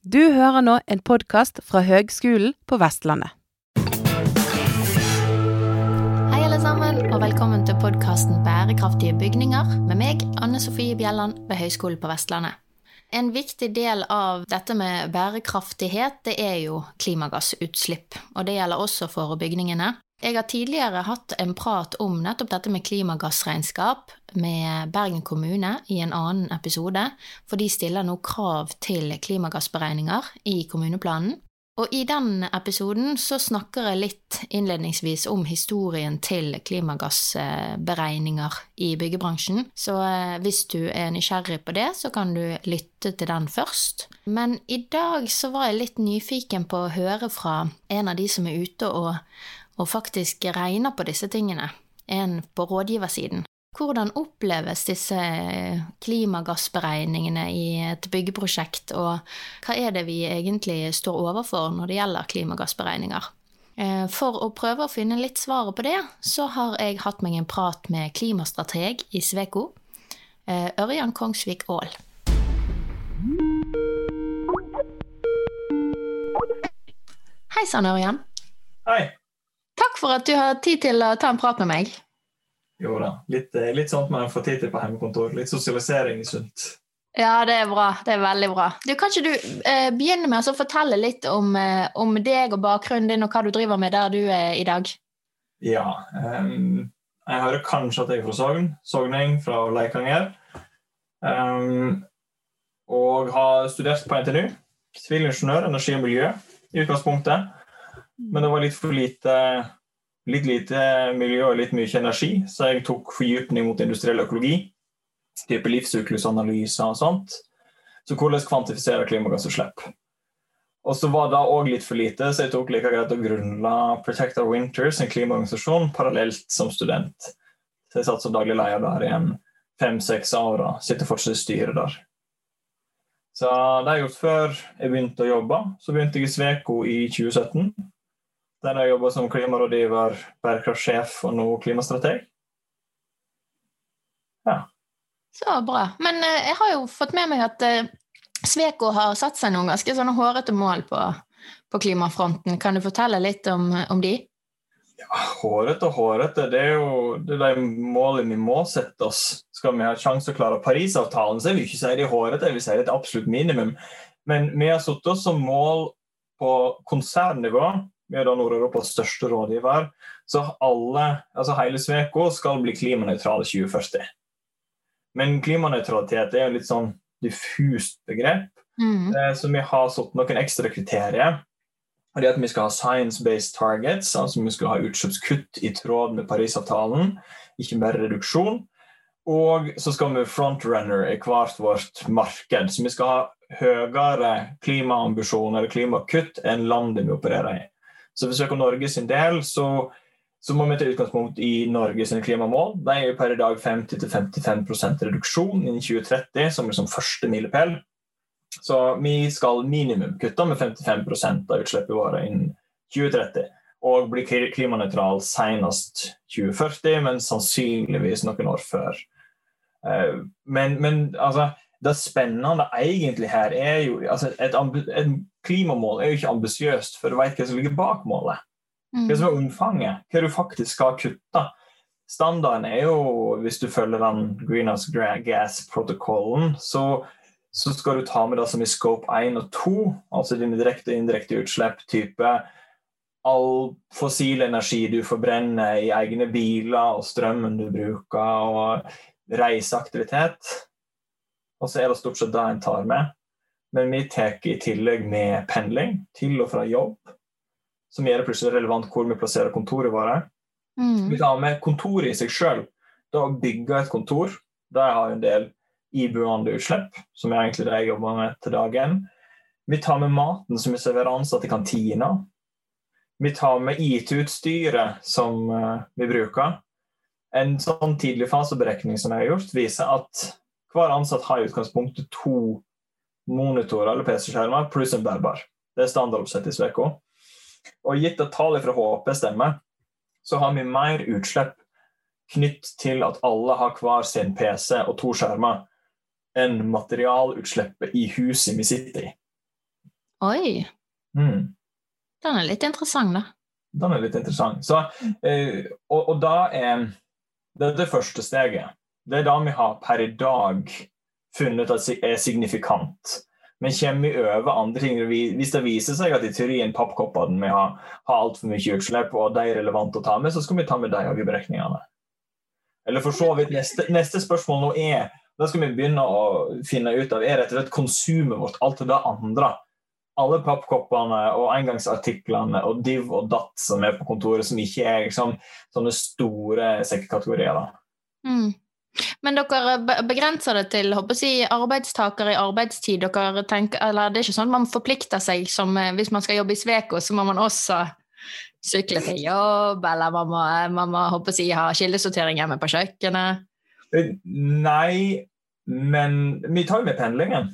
Du hører nå en podkast fra Høgskolen på Vestlandet. Hei, alle sammen, og velkommen til podkasten Bærekraftige bygninger med meg, Anne Sofie Bjelland ved Høgskolen på Vestlandet. En viktig del av dette med bærekraftighet, det er jo klimagassutslipp, og det gjelder også for bygningene. Jeg har tidligere hatt en prat om nettopp dette med klimagassregnskap med Bergen kommune i en annen episode, for de stiller nå krav til klimagassberegninger i kommuneplanen. Og i den episoden så snakker jeg litt innledningsvis om historien til klimagassberegninger i byggebransjen, så eh, hvis du er nysgjerrig på det, så kan du lytte til den først. Men i dag så var jeg litt nyfiken på å høre fra en av de som er ute og og faktisk regner på disse tingene, en på rådgiversiden. Hvordan oppleves disse klimagassberegningene i et byggeprosjekt, og hva er det vi egentlig står overfor når det gjelder klimagassberegninger? Eh, for å prøve å finne litt svaret på det, så har jeg hatt meg en prat med klimastrateg i Sveko, eh, Ørjan Kongsvik Aal. Hei sann, Ørjan. Hei. Takk for at du har tid til å ta en prat med meg. Jo da. Litt, eh, litt sånt man får tid til på hjemmekontor. Litt sosialisering er sunt. Ja, det er bra. Det er veldig bra. Du, kan ikke du eh, begynne med å fortelle litt om, eh, om, deg og bakgrunnen din, og hva du driver med der du er i dag? Ja. Um, jeg hører kanskje at jeg er fra Sogn. Sogning fra Leikanger. Um, og har studert på NTNU. Sivilingeniør, energi og miljø i utgangspunktet. Men det var litt for lite, litt lite miljø og litt mye energi, så jeg tok fordypning mot industriell økologi. Type livssyklusanalyser og sånt. Så hvordan kvantifisere klimagassutslipp. Og så var det òg litt for lite, så jeg tok like greit å grunnla Protect Our Winters, en klimaorganisasjon, parallelt som student. Så jeg satt som daglig leder der i en fem-seks år og sitter fortsatt i styret der. Så det har jeg gjort før jeg begynte å jobbe. Så begynte jeg i Sveko i 2017. Der jeg jobber som klimarådgiver, bærekraftsjef og nå klimastrateg. Ja. Så bra. Men uh, jeg har jo fått med meg at uh, Sveko har satt seg noen ganske sånne hårete mål på, på klimafronten. Kan du fortelle litt om, om de? Ja, hårete og hårete, det er jo det er de målene vi må sette oss. Skal vi ha sjanse til å klare Parisavtalen, så vil vi ikke si det er hårete, jeg vil si det er et absolutt minimum. Men vi har satt oss som mål på konsernnivå vi er da Nord-Europas største rådgiver. Så alle, altså hele Sveko skal bli klimanøytrale 2040. Men klimanøytralitet er jo litt sånn diffust begrep. Mm. Eh, så vi har satt noen ekstra kriterier. Og det at Vi skal ha science-based targets, altså vi skal ha utslippskutt i tråd med Parisavtalen, ikke bare reduksjon. Og så skal vi frontrunner i hvert vårt marked. Så vi skal ha høyere klimaambisjoner eller klimakutt enn landet vi opererer i. Så hvis vi søker Norge sin del, så, så, må vi ta utgangspunkt i Norges klimamål. De er jo per i dag 50-55% reduksjon innen 2030, som liksom første milepæl. Så vi skal minimum kutte med 55% av utslippene våre innen 2030. Og bli klimanøytral senest 2040, men sannsynligvis noen år før. Eh, men, men altså det spennende egentlig her er jo altså et, et, klimamål er jo ikke ambisiøst, for du vet hva som ligger bak målet. Hva som er mm. omfanget, hva du faktisk skal kutte. Standarden er jo, hvis du følger den greenhouse gas-protokollen, så, så, skal du ta med det som i scope 1 og 2, altså dine direkte og indirekte utslipp, type all fossil energi du forbrenner i egne biler, og strømmen du bruker, og reiseaktivitet. Og så er det stort sett det en tar med. Men vi tar i tillegg med pendling til og fra jobb, som gjør det plutselig relevant hvor vi plasserer kontoret vårt. Mm. Vi tar med kontoret i seg sjøl. Da å bygge et kontor, der har en del iboende utslipp, som er egentlig det jeg jobber med til dagen. Vi tar med maten som vi serverer ansatte i kantina. Vi tar med IT-utstyret som uh, vi bruker. En sånn tidlig faseberekning som jeg har gjort, viser at hver ansatt har i utgangspunktet to monitorer eller PC-skjermer pluss en bærbar. Det er standardoppsett i Sveko. Og gitt at tallet fra HP stemmer, så har vi mer utslipp knytt til at alle har hver sin PC og to skjermer, enn materialutslippet i huset vi sitter i. Oi. Mm. Den er litt interessant, da. Den er litt interessant. Så, eh, og, og, da er det det første steget. Det er da vi har per i dag funnet at det er signifikant. Men kommer vi over andre ting, hvis det viser seg at i teorien pappkoppene vi har, har altfor mye utslipp, og de er relevante å ta med, så skal vi ta med de òg i beregningene. Eller for så vidt neste, neste, spørsmål nå er Da skal vi begynne å finne ut av er rett og slett konsumet vårt, alt det andre alle pappkoppene og engangsartiklene og div og datt som er på kontoret, som ikke er liksom, sånne store sekkekategorier. Mm. Men dere begrenser det til si, arbeidstakere i arbeidstid? Dere tenker, eller Det er ikke sånn at man forplikter seg som eh, hvis man skal jobbe i Sveko, så må man også sykle til jobb, eller man må, man må si, ha kildesortering hjemme på kjøkkenet? Eh, nei, men vi tar jo med pendlingen.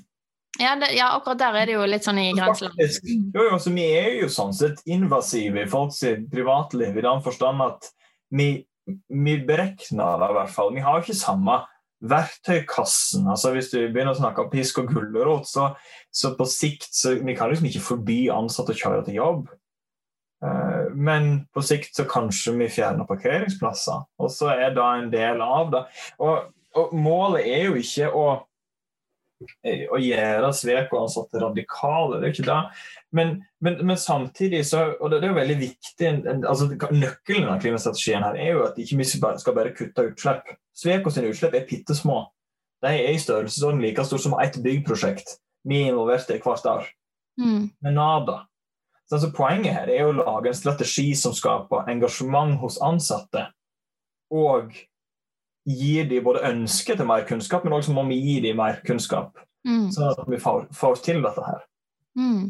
Ja, det, ja, akkurat der er det jo litt sånn i grenseland. Jo, jo, så vi er jo sånn sett invasive i folks privatliv i den forstand at vi, vi beregner det i hvert fall. Vi har jo ikke samme verktøykassen. altså Hvis du begynner å snakke om pisk og gulrot, så, så, på sikt så Vi kan liksom ikke forby ansatte å kjøre til jobb. Uh, men på sikt så kanskje vi fjerner parkeringsplasser. Og så er det en del av det. Og, og målet er jo ikke å å gjøre Sveko-ansatte radikale. Det er ikke det. Men, men, men, samtidig så Og det, det er jo veldig viktig altså Nøkkelen av klimastrategien her er jo at ikke vi skal bare kutte utslipp. Sveko sine utslipp er bitte små. De er i størrelsesorden like stor som ett byggprosjekt vi er involvert i hvert år. Mm. Men nada. Så altså, poenget her er å lage en strategi som skaper engasjement hos ansatte. Og gir de både ønske til mer kunnskap, men også må vi gi dem mer kunnskap. Mm. Sånn at vi får, får, til dette her. Mm.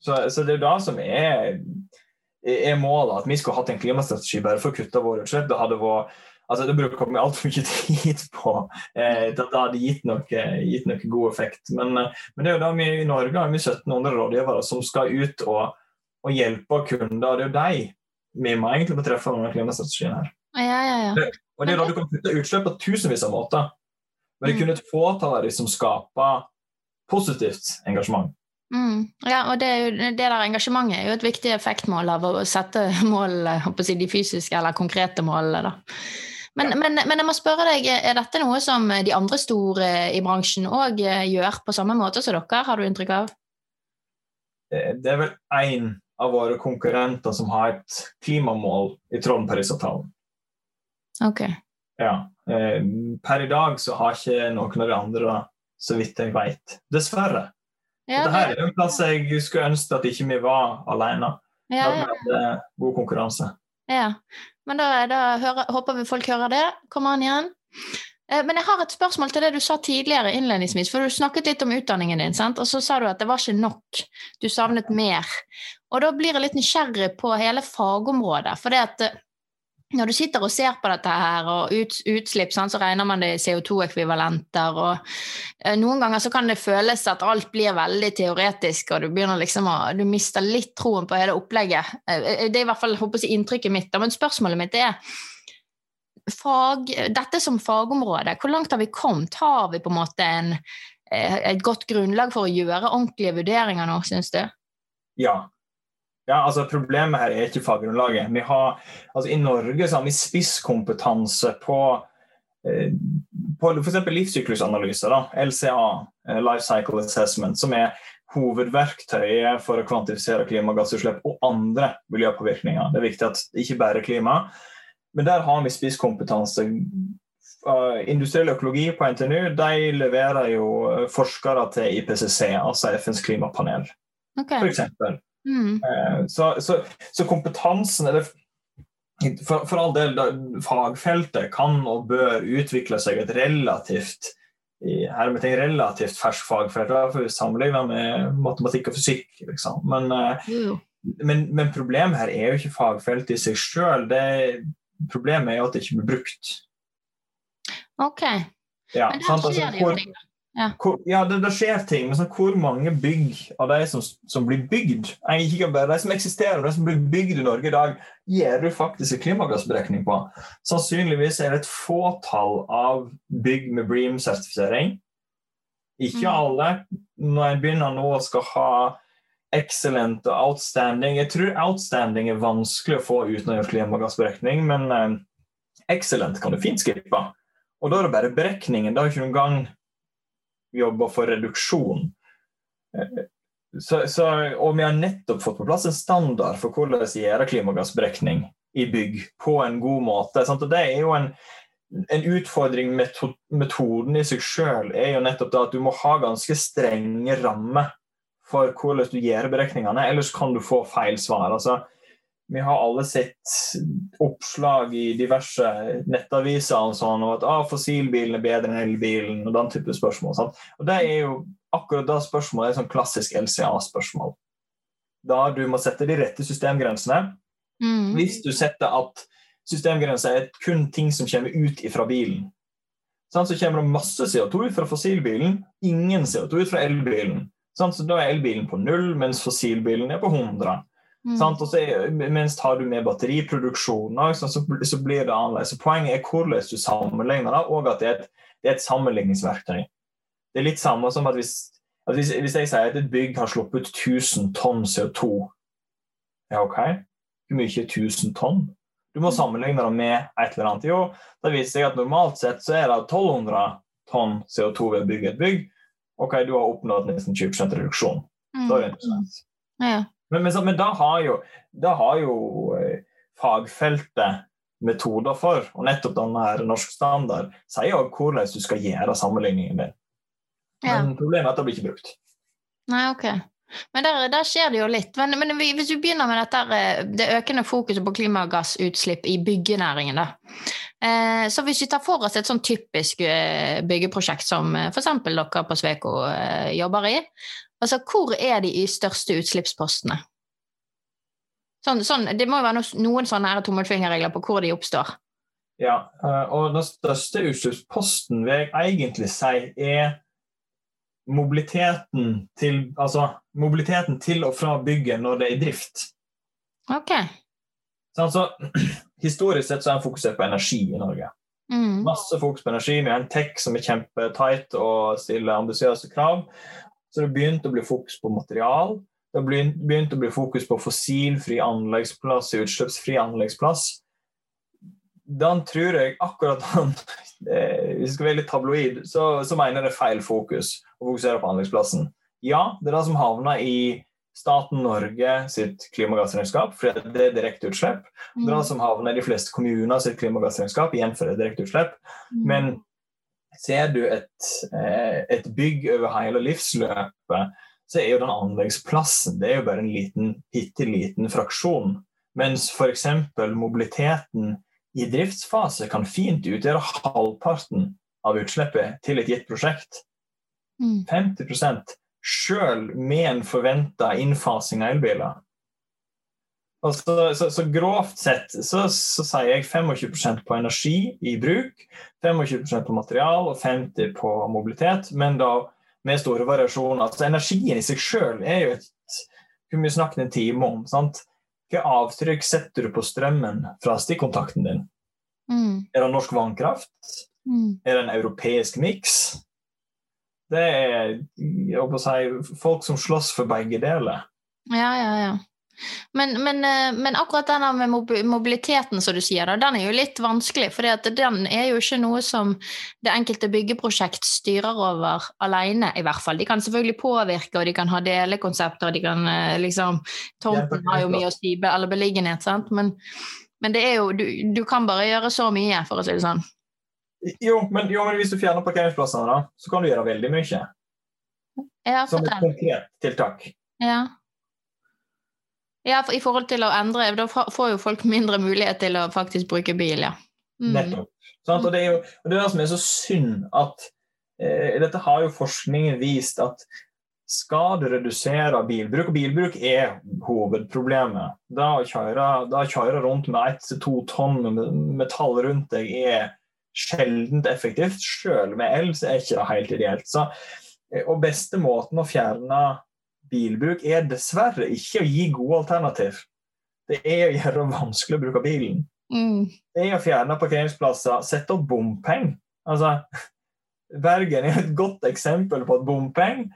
Så, så, det er da som er, er målet, at vi skulle hatt en klimastrategi bare for å kutte våre utslipp. Det hadde vært altså det bruker vi altfor mye tid på. Eh, det hadde gitt noe, gitt noe, god effekt. Men, men, det er jo da vi i Norge har vi 1700 rådgivere som skal ut og, og hjelpe kunder. og Det er jo de vi må egentlig må treffe med klimastrategien her. Ja, ja, ja. Og det er da du kan putte utslipp på tusenvis av måter. Men det er kun et fåtall av de som skaper positivt engasjement. Mm. Ja, og det, det, der engasjementet er jo et viktig effektmål av å sette mål, si, de fysiske eller konkrete målene. Da. Men, men, men, jeg må spørre deg, er dette noe som de andre store i bransjen òg gjør på samme måte som dere, har du inntrykk av? Eh, det er vel én av våre konkurrenter som har et klimamål i tråd med Parisavtalen. Ok. Ja. Eh, per i dag så har ikke noen av de andre, så vidt jeg vet. Dessverre. Ja, Dette er en plass jeg skulle ønske at ikke vi var alene. Ja, ja. Er god konkurranse. Ja, men da, da hører, håper vi folk hører det. Kom an igjen. Eh, men jeg har et spørsmål til det du sa tidligere innledningsvis. For du snakket litt om utdanningen din, sant? og så sa du at det var ikke nok. Du savnet mer. Og da blir jeg litt nysgjerrig på hele fagområdet. For det at eh, når du sitter og ser på dette her, og ut, utslipp, så regner man det i CO2-ekvivalenter. og eh, Noen ganger så kan det føles at alt blir veldig teoretisk, og du begynner liksom å, du mister litt troen på hele opplegget. Eh, eh, det er i hvert fall håper jeg, inntrykket mitt. Men spørsmålet mitt er fag, dette som fagområde, hvor langt har vi kommet? Har vi på en måte en, et godt grunnlag for å gjøre ordentlige vurderinger nå, syns du? Ja, ja, altså Problemet her er ikke faggrunnlaget. Vi har, altså I Norge så har vi spisskompetanse på, eh, på f.eks. livssyklusanalyser, da, LCA, eh, Life Cycle Assessment, som er hovedverktøyet for å kvantifisere klimagassutslipp og andre miljøpåvirkninger. Det er viktig at det ikke bare klima. Men der har vi spisskompetanse. Industriell økologi på NTNU de leverer jo forskere til IPCC, altså FNs klimapanel. Okay. Eksempel. Mm. Eh, så, så, så, kompetansen eller for, for, all del, fagfeltet kan og bør utvikle seg et relativt hermeting relativt ferskt fagfelt, sammenlignet med matematikk og fysikk. Liksom. Men, mm. men, men, problemet her er jo ikke fagfeltet i seg sjøl. Problemet er jo at det ikke blir brukt. Ok. Ja, men der skjer det jo ting. Ja, hvor, ja det, det, skjer ting, men sånn, hvor mange bygg av de som, som blir bygd ikke bare De som eksisterer, de som blir bygd i Norge i dag, gjør du faktisk en klimagassberekning på. Sannsynligvis er det et fåtall av bygg med Bream-sertifisering. Ikke mm. alle. Når en begynner nå og skal ha excellent og outstanding. Jeg tror outstanding er vanskelig å få uten å gjøre klimagassberekning, men eh, excellent kan du fint skippe. Og da er det bare beregningen. Da har ikke noen gang jobba for reduksjon. Eh, så, så, og vi har nettopp fått på plass en standard for hvordan vi gjør klimagassberekning i bygg på en god måte. Sant? Og det er jo en, en utfordring med metoden i seg sjøl er jo nettopp det at du må ha ganske strenge rammer for hvordan du gjør berekningene, ellers kan du få feil svar. Altså, vi har alle sett oppslag i diverse nettaviser og sånn, og at ah, fossilbilen er bedre enn elbilen, og den type spørsmål. Sant? Og det er jo akkurat da spørsmålet er et sånn klassisk LCA-spørsmål. Da du må sette de rette systemgrensene. Mm. Hvis du setter at systemgrenser er kun ting som kommer ut fra bilen, sånn, så kommer det masse CO2 ut fra fossilbilen, ingen CO2 ut fra elbilen. Sånn, så da er elbilen på null, mens fossilbilen er på 100. Mm. Er, mens tar du med batteriproduksjon, så, så, blir det annerledes. Så poenget er hvordan du sammenligner det, og at det er, et, det er et sammenligningsverktøy. Det er litt samme som at hvis, at hvis, hvis, jeg sier at et bygg har sluppet 1000 tonn CO2 Ja, OK? Hvor mye er 1000 tonn? Du må mm. sammenligne det med et eller annet. Jo, da viser jeg at normalt sett så er det 1200 tonn CO2 ved å bygge et bygg. OK, du har oppnådd nesten 20 reduksjon. Mm. Da er det interessant. Ja. Men, men, men da har jo, da har jo eh, fagfeltet metoder for, og nettopp denne her norsk standard sier jo hvordan du skal gjøre sammenligningen din. Men problemet er at det blir ikke brukt. Nei, ok. Men der, der, skjer det jo litt. Men, men, hvis vi begynner med dette, eh, det økende fokuset på klimagassutslipp i byggenæringen, da. Eh, så hvis vi tar for oss et sånn typisk byggeprosjekt som f.eks. dere på Sveko jobber i, Altså, hvor er de i største utslippspostene? Sånn, sånn, det må jo være noen sånne tommelfingerregler på hvor de oppstår. Ja, eh, og den største utslippsposten vil jeg egentlig si er mobiliteten til, altså, mobiliteten til og fra bygget når det er i drift. Ok. Så altså, historisk sett så er en fokusert på energi i Norge. Mm. Masse fokus på energi. Vi har en tech som er kjempetight og stiller ambisiøse krav. Så det begynte å bli fokus på material. Det begynte å bli fokus på fossilfri anleggsplass, utslippsfri anleggsplass. Den tror jeg akkurat han eh, Hvis vi skal være litt tabloid, så, så mener det er feil fokus å fokusere på anleggsplassen. Ja, det er det som havner i staten Norge sitt klimagassregnskap, for det er direkte utslipp. Det er det som havner i de fleste kommuner sitt klimagassregnskap, igjen for det er direkte utslipp. Mm. Men Ser du et, eh, et bygg over hele livsløpet, så er jo den anleggsplassen det er jo bare en liten, bitte liten fraksjon. Mens f.eks. mobiliteten i driftsfase kan fint utgjøre halvparten av utslippet til et gitt prosjekt. Mm. 50 sjøl med en forventa innfasing av elbiler. Så, så, så, grovt sett så, så, sier jeg 25% på energi i bruk, 25% på material og 50 på mobilitet, men da med store variasjoner. Altså, energien i seg sjøl er jo et Hvor mye snakket en time om. sant? Hvilke avtrykk setter du på strømmen fra stikkontakten din? Mm. Er det norsk vannkraft? Mm. Er det en europeisk miks? Det er jeg å si, folk som slåss for begge deler. Ja, ja, ja. Men, men, eh, men, akkurat denne med mobiliteten som du sier, den er jo litt vanskelig. For den er jo ikke noe som det enkelte byggeprosjekt styrer over alene, i hvert fall. De kan selvfølgelig påvirke, og de kan ha delekonsepter, og de kan eh, liksom Tomten har jo mye å si, eller beliggenhet, sant. Men, men det er jo du, du, kan bare gjøre så mye, for å si det sånn. Jo, men, jo, men hvis du fjerner parkeringsplassene, da, så kan du gjøre veldig mye. Ja, som et konkret tiltak. Ja. Ja, for i forhold til å endre, da får jo folk mindre mulighet til å faktisk bruke bil, ja. Mm. Nettopp. Sånn, og det er jo det, som er så synd, at eh, dette har jo forskningen vist at skal du redusere bilbruk, og bilbruk er hovedproblemet Da å kjøre, rundt med ett til to tonn metall rundt deg er sjeldent effektivt. Selv med el så er ikke det helt ideelt. Så, eh, og beste måten å fjerne bilbruk er dessverre ikke å gi gode alternativ. Det er å gjøre det vanskelig å bruke bilen. Mm. Det er å fjerne parkeringsplasser, sette opp bompenger. Altså, Bergen er et godt eksempel på at bompenger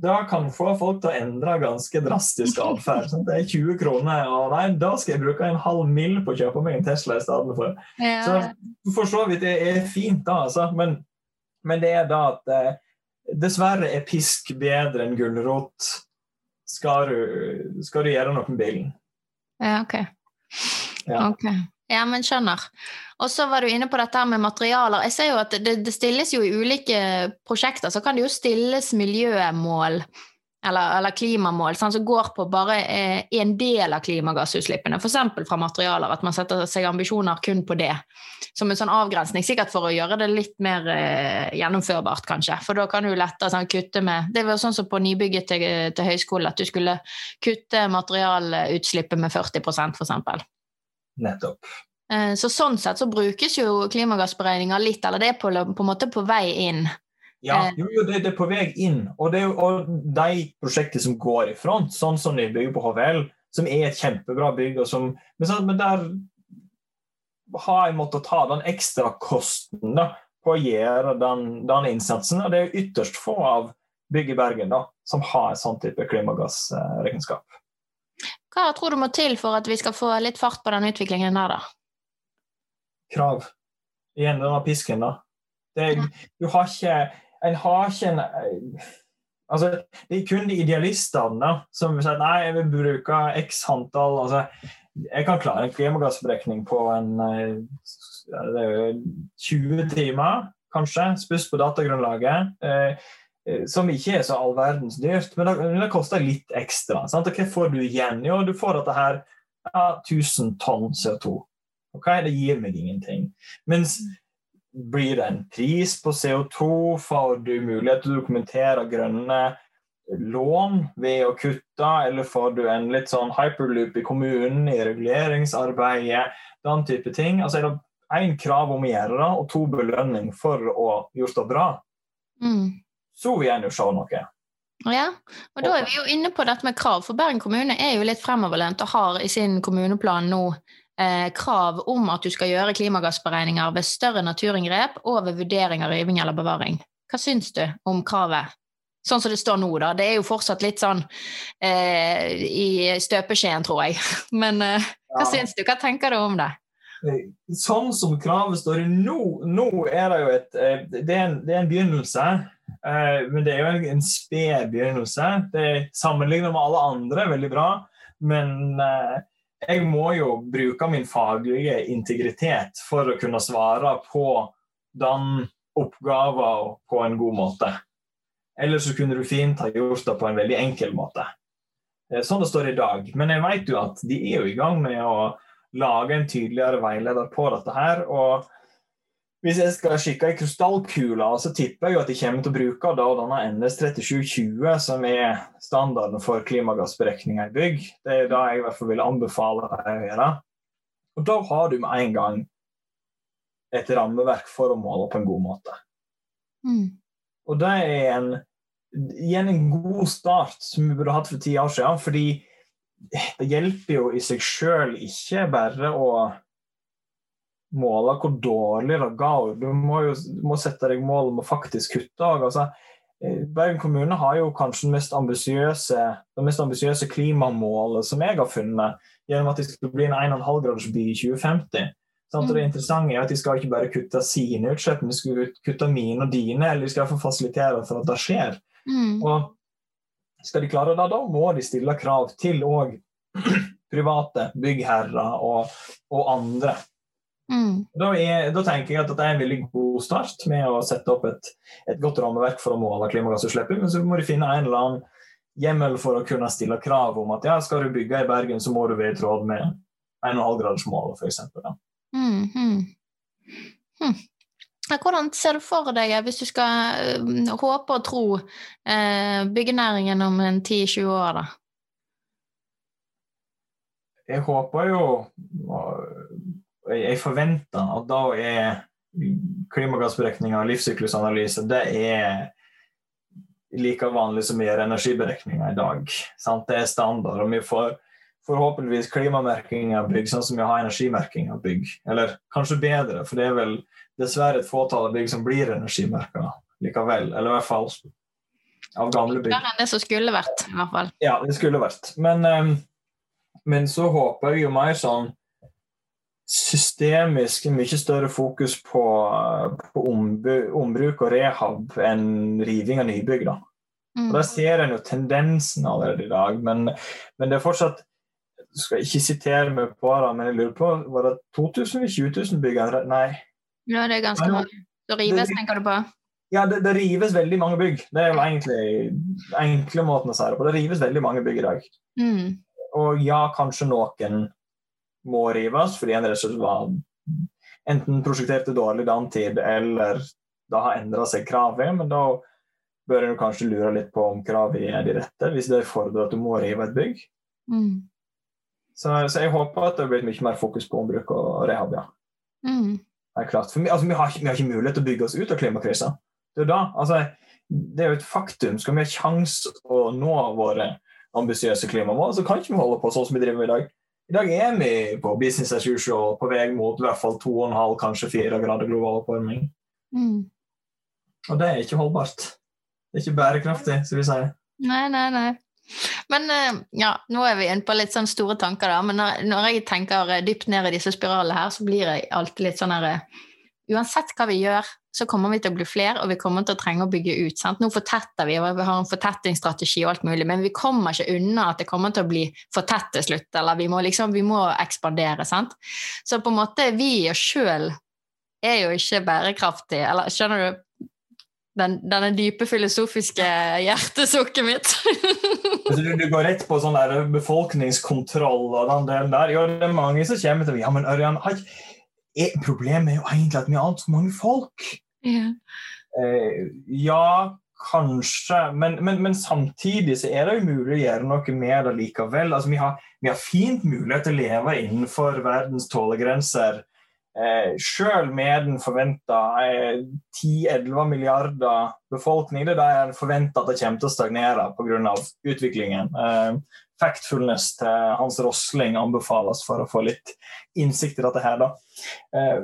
da kan få folk til å endre ganske drastisk atferd. Sånn, det er 20 kroner, og nei, da skal jeg bruke en halv mill. på å kjøpe meg en Tesla i stedet for. Ja. Så for så vidt det er fint, da, altså. Men, men det er da at eh, dessverre er pisk bedre enn gulrot. Skal skal du gjøre noe med bilen. Ja, ok. Ja. Ok. Ja, men skjønner. Og så var du inne på dette med materialer. Jeg ser jo at det, det stilles jo i ulike prosjekter, så kan det jo stilles miljømål eller, eller klimamål sant, som går på bare eh, en del av klimagassutslippene, f.eks. fra materialer. At man setter seg ambisjoner kun på det. Som en sånn avgrensning, sikkert for å gjøre det litt mer eh, gjennomførbart, kanskje. For da kan du lettere sånn, kutte med Det var sånn som på nybygget til, til høyskolen, at du skulle kutte materialutslippet med 40% f.eks. Nettopp. Eh, Så sånn sett så brukes jo klimagassberegninger litt, eller det er på, på en måte på vei inn. Ja, Eh. jo, det, det er på vei inn. Og, det, og de prosjektene som går i front, sånn som de bygger på HVL, som er et kjempebra bygg, som, men, så, men der har jeg måttet ta den ekstra kosten da, på å gjøre den, den innsatsen. Og det er ytterst få av bygg i Bergen da, som har en sånn type klimagassregnskap. Hva tror du må til for at vi skal få litt fart på den utviklingen der, da? Krav. Igjen denne pisken, da. Det, du har ikke En har ikke en Altså, det er kun de idealistene som sier nei, jeg vil bruke x antall altså, Jeg kan klare en klimagassberekning på en eh, ja, det er jo 20 timer, kanskje, Spørs på datagrunnlaget. Eh, eh, som ikke er så all verdens dyrt, men det, det koster litt ekstra. Sant? Og hva får du igjen? Jo, du får dette her ja, 1000 tonn CO2. Ok, Det gir meg ingenting. Mens blir det en pris på CO2? Får du mulighet til å dokumentere grønne lån ved å kutte, eller får du en litt sånn hyperloop i kommunen i reguleringsarbeidet? Den type ting. Altså er det én krav om å gjøre det, og to belønning for å gjort det bra. Mm. Så vil en jo se noe. Ja, og da er vi jo inne på dette med krav, for Bergen kommune er jo litt fremoverlent og har i sin kommuneplan nå eh, krav om at du skal gjøre klimagassberegninger ved større naturinngrep og ved vurdering av riving eller bevaring. Hva syns du om kravet? Sånn som det står nå, da. Det er jo fortsatt litt sånn eh, i støpeskjeen, tror jeg. Men eh, hva Ja. syns du? Hva tenker du om det? Sånn som kravet står nå, nå er det jo et eh, Det er en, det er en begynnelse. eh, Men det er jo en, en sped begynnelse. Det Sammenlignet med alle andre veldig bra. Men eh, jeg må jo bruke min faglige integritet for å kunne svare på den oppgaven på en god måte. Eller så kunne du fint ha gjort det på en veldig enkel måte. Eh, Sånn det står i dag. Men jeg vet jo at de er jo i gang med å lage en tydeligere veileder på dette her. og hvis jeg skal kikke i krystallkula, så tipper jeg at de kommer til å bruke da denne NS3720, som er standarden for klimagassberegninger i bygg. Det er det jeg i hvert fall vil anbefale deg å gjøre. Og da har du med en gang et rammeverk for å måle på en god måte. Mm. Og det er en, igjen en god start som vi burde hatt for ti år siden. Fordi det hjelper jo i seg sjøl ikke bare å måle hvor dårlig det går. Du må jo du må sette deg mål om å faktisk kutte. Altså, eh, Bergen kommune har jo kanskje det mest ambisiøse, klimamålet som jeg har funnet, gjennom at de skal bli en 1,5-gradersby i 2050. Sant? Og det interessante er at De skal ikke bare kutte sine utslipp, men de skal kutte mine og dine, eller de skal iallfall fasilitere for at det skjer. Mm. Og skal de klare det, da må de stille krav til òg private byggherrer og, og andre. Mm. Da, er, da tenker jeg at det er en veldig god start med å sette opp et, et godt rammeverk for å måle klimagassutslippet, men så må de finne en eller annen hjemmel for å kunne stille krav om at ja, skal du bygge i Bergen, så må du være i tråd med 1,5-gradersmålet, f.eks. Mm, mm. Hm. Hvordan ser du for deg, hvis du skal eh, håpe og tro, eh, byggenæringen om en 10-20 år, da? Jeg håper jo Jeg forventer at da er klimagassberegninger og livssyklusanalyse det er like vanlig som vi gjør energiberegninger i dag. Sant? Det er standard. og vi får forhåpentligvis klimamerking av bygg, sånn som vi har energimerking av bygg. Eller kanskje bedre, for det er vel dessverre et fåtall av bygg som blir energimerka likevel. Eller i hvert fall av gamle bygg. Det enn det som skulle vært, i hvert fall. Ja, det skulle vært. Men, um, men så håper jeg jo mer sånn systemisk mye større fokus på, på ombruk og rehab enn riving av nybygg. da. Mm. Og Der ser en jo tendensen allerede i dag, men, men det er fortsatt skal jeg ikke sitere meg på det, men jeg lurer på Var det 2000 eller 20 000 bygg? Nei. Ja, det er ganske mange. Det rives, det- tenker du på? Ja, det, det rives veldig mange bygg. Det er jo egentlig enkle måten å si det på. Det rives veldig mange bygg i dag. Mm. Og ja, kanskje noen må rives fordi en ressurs var enten prosjekterte dårlig dantid, eller det har endra seg kravet. Men da bør en kanskje lure litt på om kravet er de rette, hvis det fordrer at du må rive et bygg. Mm. Så, så jeg håper at det blir mye mer fokus på ombruk og rehab. ja. Mm. Det er klart. For vi, altså, vi, har, ikke- vi har ikke mulighet til å bygge oss ut av klimakrisa. Det er da, altså, det er jo et faktum. Skal vi ha kjangs å nå våre ambisiøse klimamål, så kan ikke vi holde på sånn som vi driver med i dag. I dag er vi på business as usual, på vei mot i hvert fall 2,5, kanskje 4 grader global oppvarming. Mm. Og det er ikke holdbart. Det er ikke bærekraftig, skal vi si. Nei, nei, nei. Men eh, ja, nå er vi inne på litt sånn store tanker, da. Men når, når jeg tenker eh, dypt ned i disse spiralene her, så blir jeg alltid litt sånn her eh, Uansett hva vi gjør, så kommer vi til å bli flere, og vi kommer til å trenge å bygge ut. Sant? Nå fortetter vi, og vi har en fortettingsstrategi og alt mulig, men vi kommer ikke unna at det kommer til å bli for tett til slutt, eller vi må liksom, vi må ekspandere. Sant? Så på en måte, vi i oss sjøl er jo ikke bærekraftige, eller skjønner du? Den, denne dype filosofiske hjertesukket mitt. Altså, du, du går rett på sånn der befolkningskontroll og den delen der. Jo, det er mange som kommer til Ja, men Ørjan, har er- problemet er jo egentlig at vi har altfor mange folk. ja. Eh, ja, kanskje, men, men, men samtidig så er det jo mulig å gjøre noe med det likevel. Altså, vi, har, vi har fint mulighet til å leve innenfor verdens tålegrenser. Eh, selv med den forventa eh, 10-11 milliarder befolkning, det er forventer at det kommer til å stagnere pga. utviklingen. Eh, factfulness til Hans Rosling anbefales for å få litt innsikt i dette her. da. Eh,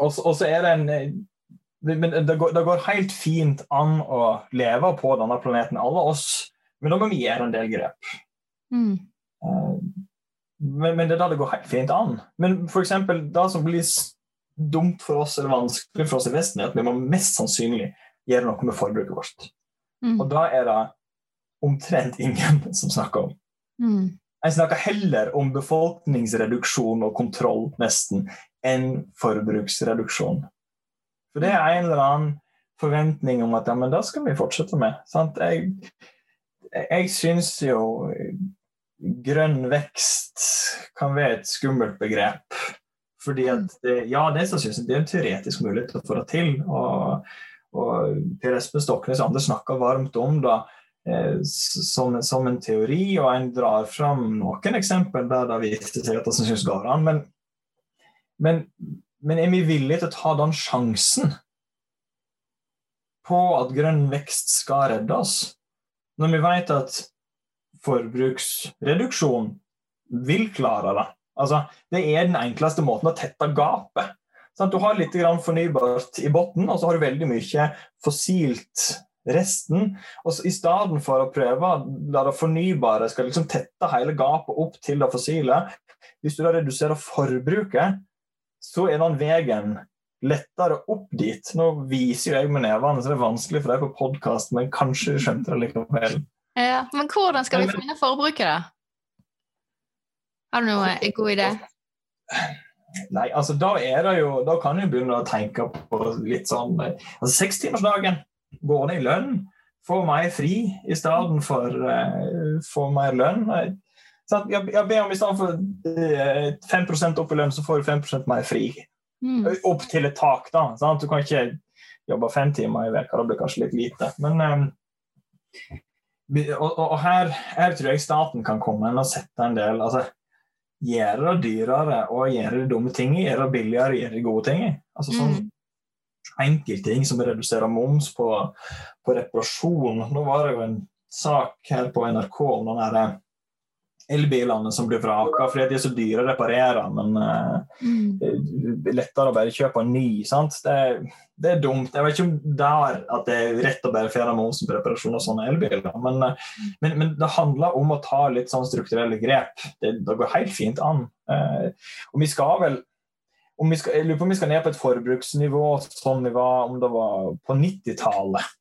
og så er det en eh, men det går, det går helt fint an å leve på denne planeten, alle oss. Men da må vi gjøre en del grep. Mm. Eh, Men, men det er da det går helt fint an. Men eksempel, det som blir dumt for oss eller vanskelig for oss i Vesten, er at vi må mest sannsynlig gjøre noe med forbruket vårt. Mm. Og da er det omtrent ingen som snakker om. Mm. Jeg snakker heller om befolkningsreduksjon og kontroll, nesten, enn forbruksreduksjon. For det er en eller annen forventning om at ja, men det skal vi fortsette med. Sant? Jeg, jeg syns jo grønn vekst kan være et skummelt begrep. Fordi at det, ja, det, synes jeg, det er en teoretisk mulighet til å få det til. Og, og Per Espen Stoknes og andre snakker varmt om det som, som en teori, og en drar fram noen eksempel der det viser seg at det synes går an. Men, men, men er vi villige til å ta den sjansen på at grønn vekst skal redde oss? Når vi vet at forbruksreduksjon vil klare det. Altså, det er den enkleste måten å tette gapet. Sånn, du har litt fornybart i bunnen, og så har du veldig mye fossilt resten. Og så, I stedet for å prøve la det fornybare skal liksom tette hele gapet opp til det fossile, hvis du da reduserer forbruket, så er den veien lettere opp dit. Nå viser jo jeg med nevene, så det er vanskelig for deg på podkast, men kanskje du skjønte det likevel. Ja, men hvordan skal vi få ned forbruket, da? Har du noen god idé? Nei, altså da er det jo Da kan du begynne å tenke på litt sånn altså Sekstimersdagen. Gå ned i lønn. Få mer fri i stedet for uh, få mer lønn. Jeg, jeg, ber om i stedet for uh, 5 opp i lønn, så får du 5% mer fri. Mm. Opp til et tak, da. Sant? Du kan ikke jobbe fem timer i veka, det blir kanskje litt lite. Men um, og, og, her, her tror jeg staten kan komme inn og sette en del altså, Gjøre det dyrere og gjøre dumme ting, gjøre det billigere gjøre de gode ting. Altså sånn Mm. Enkeltting som reduserer moms på, på reparasjon. Nå var det jo en sak her på NRK om den der elbilene som blir vraka fordi de er så dyre å reparere, men uh, mm. lettere å bare kjøpe en ny. sant? Det, det, er dumt. Jeg vet ikke om der at det er rett å bare fjerne momsen på reparasjon av sånne elbiler, men, uh, men, men, det handler om å ta litt sånn strukturelle grep. Det, det går helt fint an. Uh, og vi skal vel om vi skal, jeg lurer på om vi skal ned på et forbruksnivå sånn vi var om det var på 90-tallet.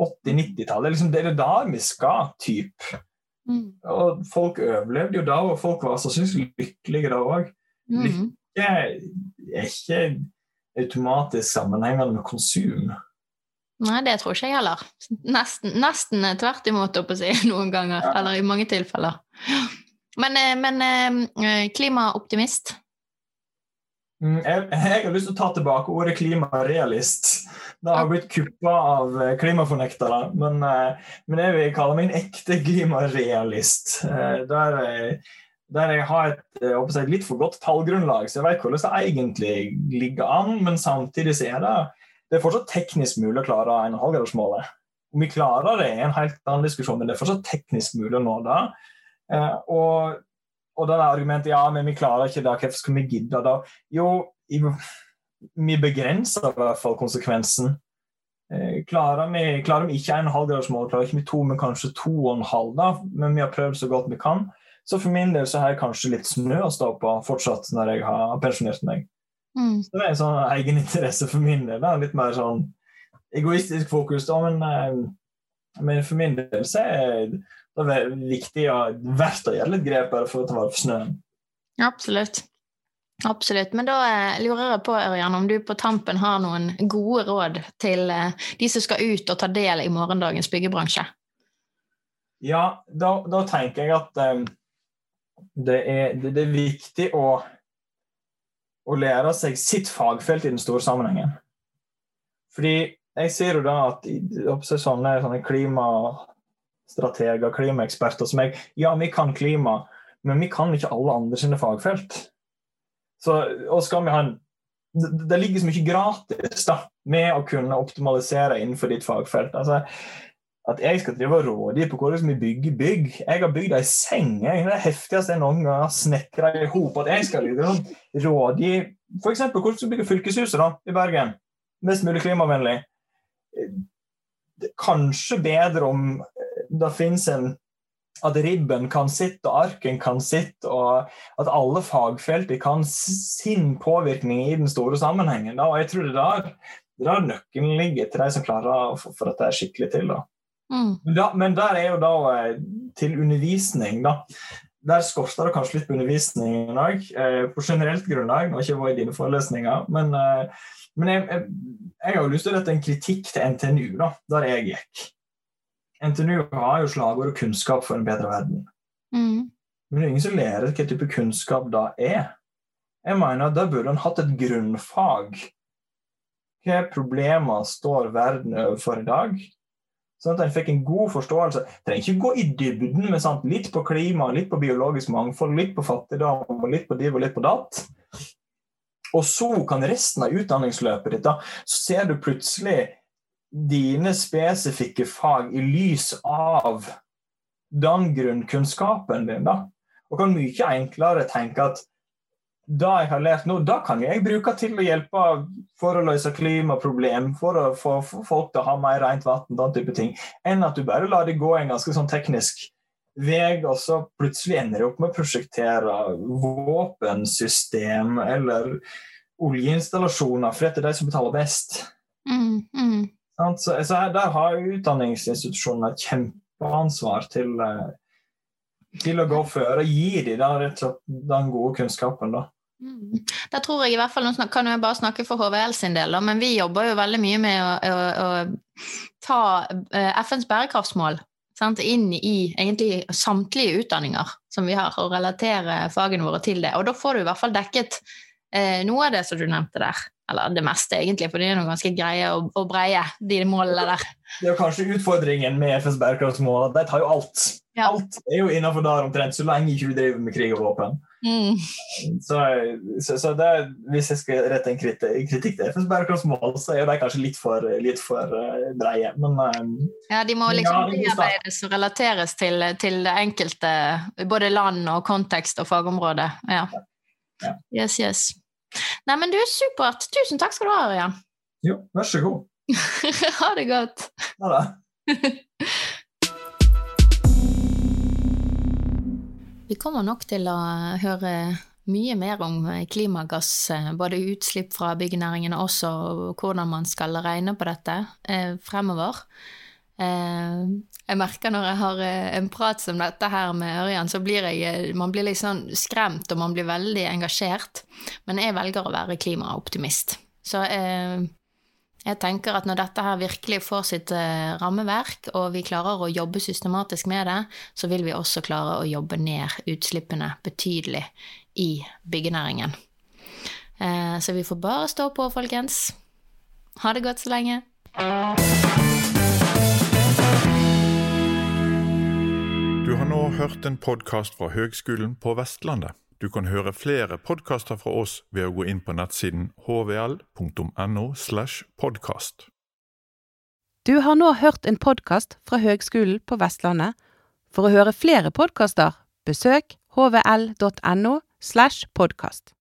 80-90-tallet. Liksom, det er da vi skal, typ. Mm. Og folk overlevde jo da, og folk var sannsynligvis lykkelige da òg. Mm. Lykke er ikke automatisk sammenhengende med konsum. Nei, det tror ikke jeg heller. Nesten, nesten tvert imot, å si, noen ganger. Ja. Eller i mange tilfeller. Men, eh, men eh, klimaoptimist? Mm, jeg, jeg, har lyst til å ta tilbake ordet klimarealist. Det har blitt kuppa av eh, klimafornektere. Men, eh, men jeg vil kalle meg en ekte klimarealist. Eh, der, der jeg har et, jeg, litt for godt tallgrunnlag, så jeg vet hvordan det egentlig ligger an. Men samtidig så er det, det er fortsatt teknisk mulig å klare 1,5-gradersmålet. Om vi klarer det, er en helt annen diskusjon, men det er fortsatt teknisk mulig å nå det. Og, og da er argumentet ja, men vi klarer ikke det, hvorfor skal vi gidde da? Jo, vi begrenser i hvert fall konsekvensen. Eh, klarer vi, klarer vi ikke 1,5-gradersmålet, klarer ikke vi to, men kanskje 2,5, da, men vi har prøvd så godt vi kan. Så for min del så har jeg kanskje litt snø å stå på fortsatt når jeg har pensjonert meg. Mm. Så det er en sånn egeninteresse for min del. Da. Litt mer sånn egoistisk fokus, da, men, eh, men for min del så er det viktig og verdt å gjøre litt grep bare for å ta vare på snøen. Absolutt. Absolutt. Men da eh, lurer jeg på Ørjan, om du på tampen har noen gode råd til eh, de som skal ut og ta del i morgendagens byggebransje? Ja, da, da tenker jeg at um, det, er, det, det, er, viktig å, å, lære seg sitt fagfelt i den store sammenhengen. Fordi jeg ser jo da at sånne, sånne klimastrateger, klimaeksperter som jeg Ja, vi kan klima, men vi kan ikke alle andre sine fagfelt. Så, og skal vi ha en det, det ligger så mye gratis da, med å kunne optimalisere innenfor ditt fagfelt. Altså, at jeg skal drive og rådgi på hvordan vi bygger bygg. Jeg har bygd ei seng. Jeg, det heftigste jeg noen gang har snekra i hop. At jeg skal liksom rådgi f.eks. hvordan du bygger fylkeshuset da, i Bergen. Mest mulig klimavennlig. Kanskje bedre om det finnes en at ribben kan sitte, og arken kan sitte, og at alle fagfelter kan sin påvirkning i den store sammenhengen. Da. Og jeg tror det der, det der nøkkelen ligger til de som klarer å få dette skikkelig til. Da. Mm. Men, da, men, der er jo da eh, til undervisning, da. Der skorter det kanskje litt på undervisningen òg, eh, på generelt grunnlag. Nå har ikke vært i dine forelesninger, men, eh, men jeg, jeg, jeg, har jo lyst til å rette en kritikk til NTNU, da, der jeg gikk. NTNU har jo slagordet 'kunnskap for en bedre verden'. Mm. Men det er ingen som lærer hva type kunnskap da er. Jeg mener at Da burde en hatt et grunnfag. Hvilke problemer står verden overfor i dag? Sånn at en fikk en god forståelse. Trenger ikke gå i dybden med sant? litt på klima, litt på biologisk mangfold, litt på fattigdom, og litt på div og litt på datt. Og så kan resten av utdanningsløpet ditt da, så ser du plutselig dine spesifikke fag i lys av den grunnkunnskapen din. da. Og kan mye enklere tenke at det jeg har lært nå, da kan jeg bruke til å hjelpe for å løse klimaproblem, for å få folk til å ha mer rent vann, den type ting, enn at du bare lar det gå en ganske sånn teknisk vei, og så plutselig ender du opp med å prosjektere våpensystem eller oljeinstallasjoner, for det er de som betaler best. Mm, mm. Så, så her, Der har utdanningsinstitusjonene et kjempeansvar til, eh, til å gå før og gi dem den gode kunnskapen. da. Mm. Da tror jeg i hvert fall, Nå kan jeg bare snakke for HVL sin del, men vi jobber jo veldig mye med å, å, å ta eh, FNs bærekraftsmål sant, inn i egentlig samtlige utdanninger som vi har, og relatere fagene våre til det. Og da får du i hvert fall dekket eh, noe av det som du nevnte der. Eller det meste, egentlig, for de er noe ganske greie og, og breie, de målene der. Det er jo kanskje utfordringen med FNs bærekraftsmål at de tar jo alt. Ja. Alt er jo innenfor der omtrent, så lenge ikke du driver med krig og våpen. Mm. Så, så, så det, hvis jeg skal rette en kritikk, kritikk til FNs bærekraftsmål, så er de kanskje litt for, litt for uh, breie. Men uh, Ja, de må liksom Ja, er bearbeides og relateres til, til det enkelte, både land og kontekst og fagområde. Ja. Ja. Yes, yes. Nei, men du, supert. Tusen takk skal du ha, Ørjan. jo, vær så god. ha det godt. Ha det. Vi kommer nok til å høre mye mer om klimagass, eh, både utslipp fra byggenæringen og også hvordan man skal regne på dette eh, fremover. Eh, jeg merker når jeg har eh, en prat som dette her med Ørjan, så blir jeg, eh, man blir litt sånn skremt, og man blir veldig engasjert. Men jeg velger å være klimaoptimist. Så jeg, jeg tenker at når dette her virkelig får sitt rammeverk, og vi klarer å jobbe systematisk med det, så vil vi også klare å jobbe ned utslippene betydelig i byggenæringen. Så vi får bare stå på, folkens. Ha det godt så lenge. Har nå hørt en podkast fra Høgskolen på Vestlandet. Du kan høre flere podkaster fra oss ved å gå inn på nettsiden hvl.no. slash podkast. Du har nå hørt en podkast fra Høgskolen på Vestlandet. For å høre flere podkaster, besøk hvl.no slash podkast.